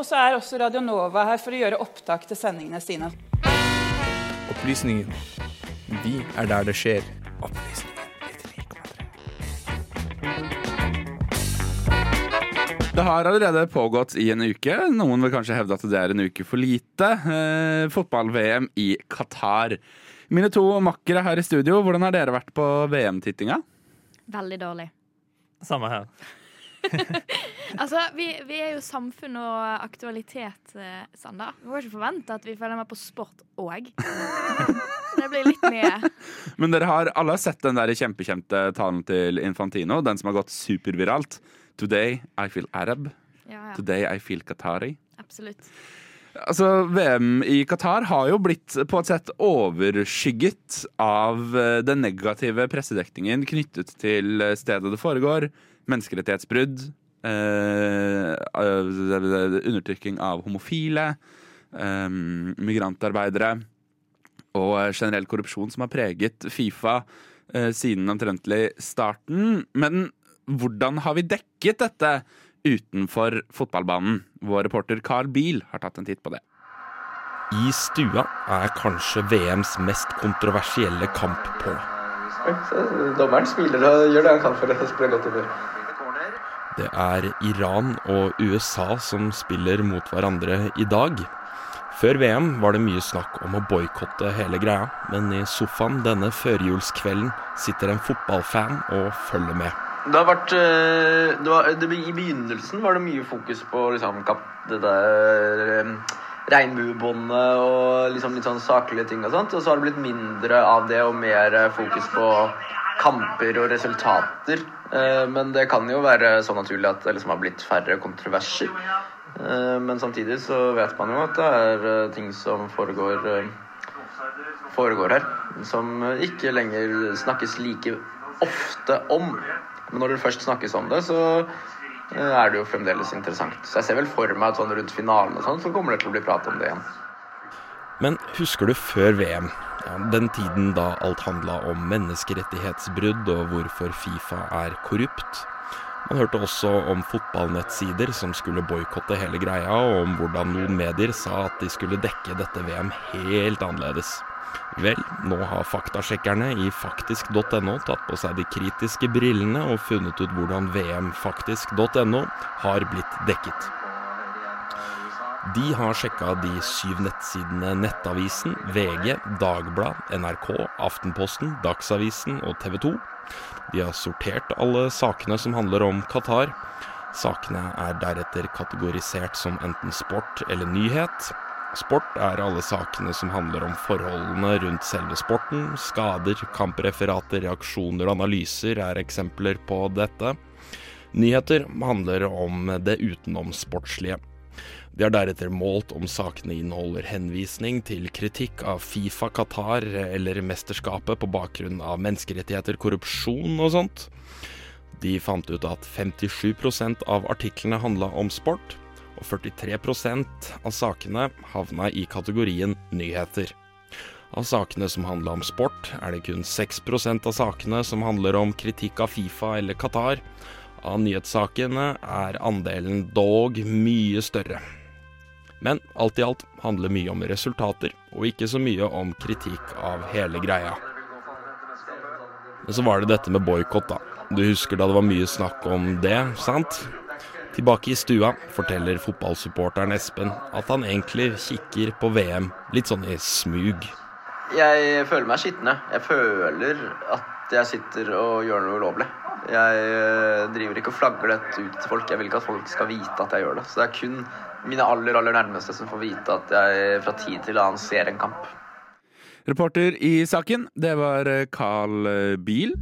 Og så er også Radio Nova her for å gjøre opptak til sendingene sine. Opplysningen. Vi er der det skjer. Opplysningen 99,3. Det har allerede pågått i en uke. Noen vil kanskje hevde at det er en uke for lite. Eh, Fotball-VM i Qatar. Mine to makkere her i studio, hvordan har dere vært på VM-tittinga? Veldig dårlig. Samme her. Altså, vi, vi er jo samfunn og aktualitet, eh, Sander. Vi må ikke forvente at vi følger med på sport òg. Det blir litt mye. Men dere har alle har sett den der kjempekjente talen til Infantino, den som har gått superviralt. Today I feel Arab. Ja, ja. Today I feel Qatari. Absolutt. Altså, VM i Qatar har jo blitt på et sett overskygget av eh, den negative pressedekningen knyttet til eh, stedet det foregår, menneskerettighetsbrudd, eh, eh, undertrykking av homofile, eh, migrantarbeidere og generell korrupsjon som har preget Fifa eh, siden omtrentlig starten. Men hvordan har vi dekket dette utenfor fotballbanen? Vår reporter Carl Biel har tatt en titt på det. I stua er kanskje VMs mest kontroversielle kamp på. Så dommeren smiler og gjør det han kan for å spille godt humør. Det er Iran og USA som spiller mot hverandre i dag. Før VM var det mye snakk om å boikotte hele greia, men i sofaen denne førjulskvelden sitter en fotballfan og følger med. Det har vært eh, det var, det, I begynnelsen var det mye fokus på liksom, det der eh, regnbuebåndet og liksom litt sånn saklige ting og sånt. Og så har det blitt mindre av det og mer eh, fokus på kamper og resultater. Men det kan jo være så naturlig at det liksom har blitt færre kontroverser. Men samtidig så vet man jo at det er ting som foregår foregår her, som ikke lenger snakkes like ofte om. Men når det først snakkes om det, så eh, er det jo fremdeles interessant. Så jeg ser vel for meg at sånn rundt finalen og sånn, så kommer det til å bli prat om det igjen. Men husker du før VM? Den tiden da alt handla om menneskerettighetsbrudd og hvorfor Fifa er korrupt. Man hørte også om fotballnettsider som skulle boikotte hele greia, og om hvordan noen medier sa at de skulle dekke dette VM helt annerledes. Vel, nå har faktasjekkerne i faktisk.no tatt på seg de kritiske brillene og funnet ut hvordan vmfaktisk.no har blitt dekket. De har sjekka de syv nettsidene Nettavisen, VG, Dagblad, NRK, Aftenposten, Dagsavisen og TV 2. De har sortert alle sakene som handler om Qatar. Sakene er deretter kategorisert som enten sport eller nyhet. Sport er alle sakene som handler om forholdene rundt selve sporten. Skader, kampreferater, reaksjoner og analyser er eksempler på dette. Nyheter handler om det utenomsportslige. De har deretter målt om sakene inneholder henvisning til kritikk av Fifa Qatar eller mesterskapet på bakgrunn av menneskerettigheter, korrupsjon og sånt. De fant ut at 57% av artiklene handla om sport, og 43% av sakene havna i kategorien nyheter. Av sakene som handla om sport, er det kun 6% av sakene som handler om kritikk av Fifa eller Qatar. Av nyhetssakene er andelen dog mye større. Men alt i alt handler mye om resultater, og ikke så mye om kritikk av hele greia. Men så var det dette med boikott, da. Du husker da det var mye snakk om det, sant? Tilbake i stua forteller fotballsupporteren Espen at han egentlig kikker på VM litt sånn i smug. Jeg føler meg skitne. Jeg føler at jeg sitter og gjør noe ulovlig. Jeg eh, driver ikke og flagger dette ut til folk. Jeg vil ikke at folk skal vite at jeg gjør det. Så det er kun mine aller, aller nærmeste som får vite at jeg fra tid til annen ser en kamp. Reporter i saken, det var Carl Biel.